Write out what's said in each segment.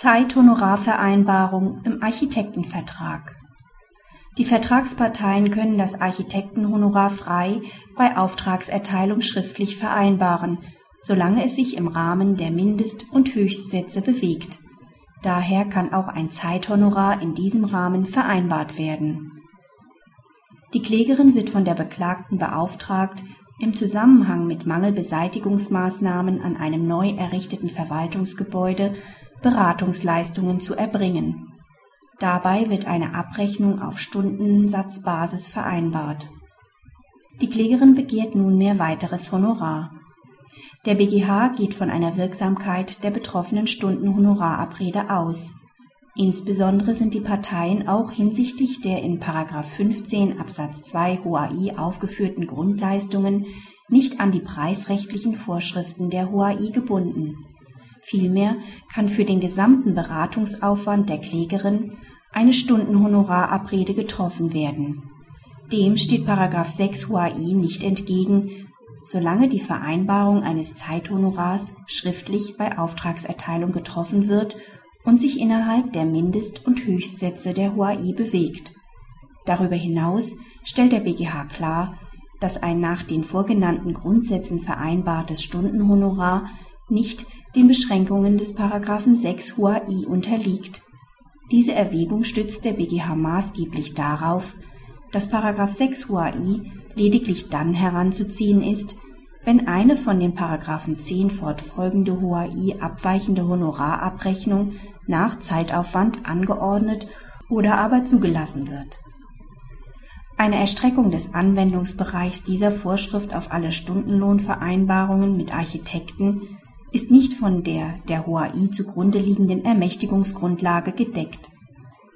Zeithonorarvereinbarung im Architektenvertrag Die Vertragsparteien können das Architektenhonorar frei bei Auftragserteilung schriftlich vereinbaren, solange es sich im Rahmen der Mindest und Höchstsätze bewegt. Daher kann auch ein Zeithonorar in diesem Rahmen vereinbart werden. Die Klägerin wird von der Beklagten beauftragt, im Zusammenhang mit Mangelbeseitigungsmaßnahmen an einem neu errichteten Verwaltungsgebäude Beratungsleistungen zu erbringen. Dabei wird eine Abrechnung auf Stundensatzbasis vereinbart. Die Klägerin begehrt nunmehr weiteres Honorar. Der BGH geht von einer Wirksamkeit der betroffenen Stundenhonorarabrede aus. Insbesondere sind die Parteien auch hinsichtlich der in § 15 Absatz 2 HOAI aufgeführten Grundleistungen nicht an die preisrechtlichen Vorschriften der HOAI gebunden Vielmehr kann für den gesamten Beratungsaufwand der Klägerin eine Stundenhonorarabrede getroffen werden. Dem steht § 6 HOAI nicht entgegen, solange die Vereinbarung eines Zeithonorars schriftlich bei Auftragserteilung getroffen wird und sich innerhalb der Mindest und Höchstsätze der HOAI bewegt. Darüber hinaus stellt der BGH klar, dass ein nach den vorgenannten Grundsätzen vereinbartes Stundenhonorar nicht den Beschränkungen des § 6 HOAI unterliegt. Diese Erwägung stützt der BGH maßgeblich darauf, dass § 6 HOAI lediglich dann heranzuziehen ist, wenn eine von den § 10 fortfolgende HOAI abweichende Honorarabrechnung nach Zeitaufwand angeordnet oder aber zugelassen wird. Eine Erstreckung des Anwendungsbereichs dieser Vorschrift auf alle Stundenlohnvereinbarungen mit Architekten ist nicht von der der HOAI zugrunde liegenden Ermächtigungsgrundlage gedeckt.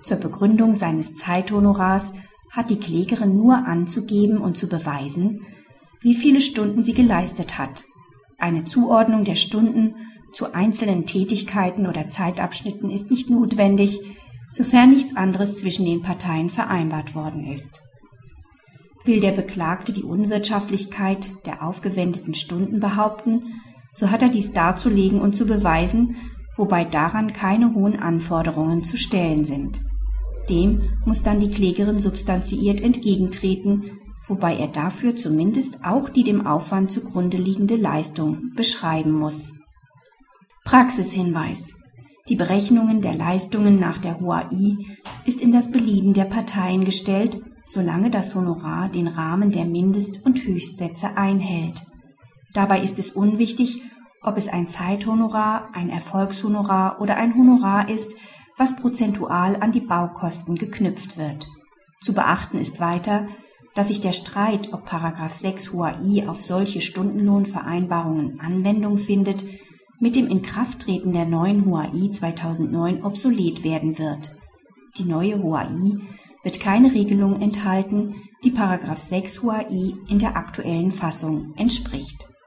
Zur Begründung seines Zeithonorars hat die Klägerin nur anzugeben und zu beweisen, wie viele Stunden sie geleistet hat. Eine Zuordnung der Stunden zu einzelnen Tätigkeiten oder Zeitabschnitten ist nicht notwendig, sofern nichts anderes zwischen den Parteien vereinbart worden ist. Will der Beklagte die Unwirtschaftlichkeit der aufgewendeten Stunden behaupten, so hat er dies darzulegen und zu beweisen, wobei daran keine hohen Anforderungen zu stellen sind. Dem muss dann die Klägerin substanziiert entgegentreten, wobei er dafür zumindest auch die dem Aufwand zugrunde liegende Leistung beschreiben muss. Praxishinweis Die Berechnungen der Leistungen nach der HOAI ist in das Belieben der Parteien gestellt, solange das Honorar den Rahmen der Mindest- und Höchstsätze einhält Dabei ist es unwichtig, ob es ein Zeithonorar, ein Erfolgshonorar oder ein Honorar ist, was prozentual an die Baukosten geknüpft wird. Zu beachten ist weiter, dass sich der Streit, ob § 6 HOAI auf solche Stundenlohnvereinbarungen Anwendung findet, mit dem Inkrafttreten der neuen HOAI 2009 obsolet werden wird. Die neue HOAI wird keine Regelung enthalten, die § 6 HOAI in der aktuellen Fassung entspricht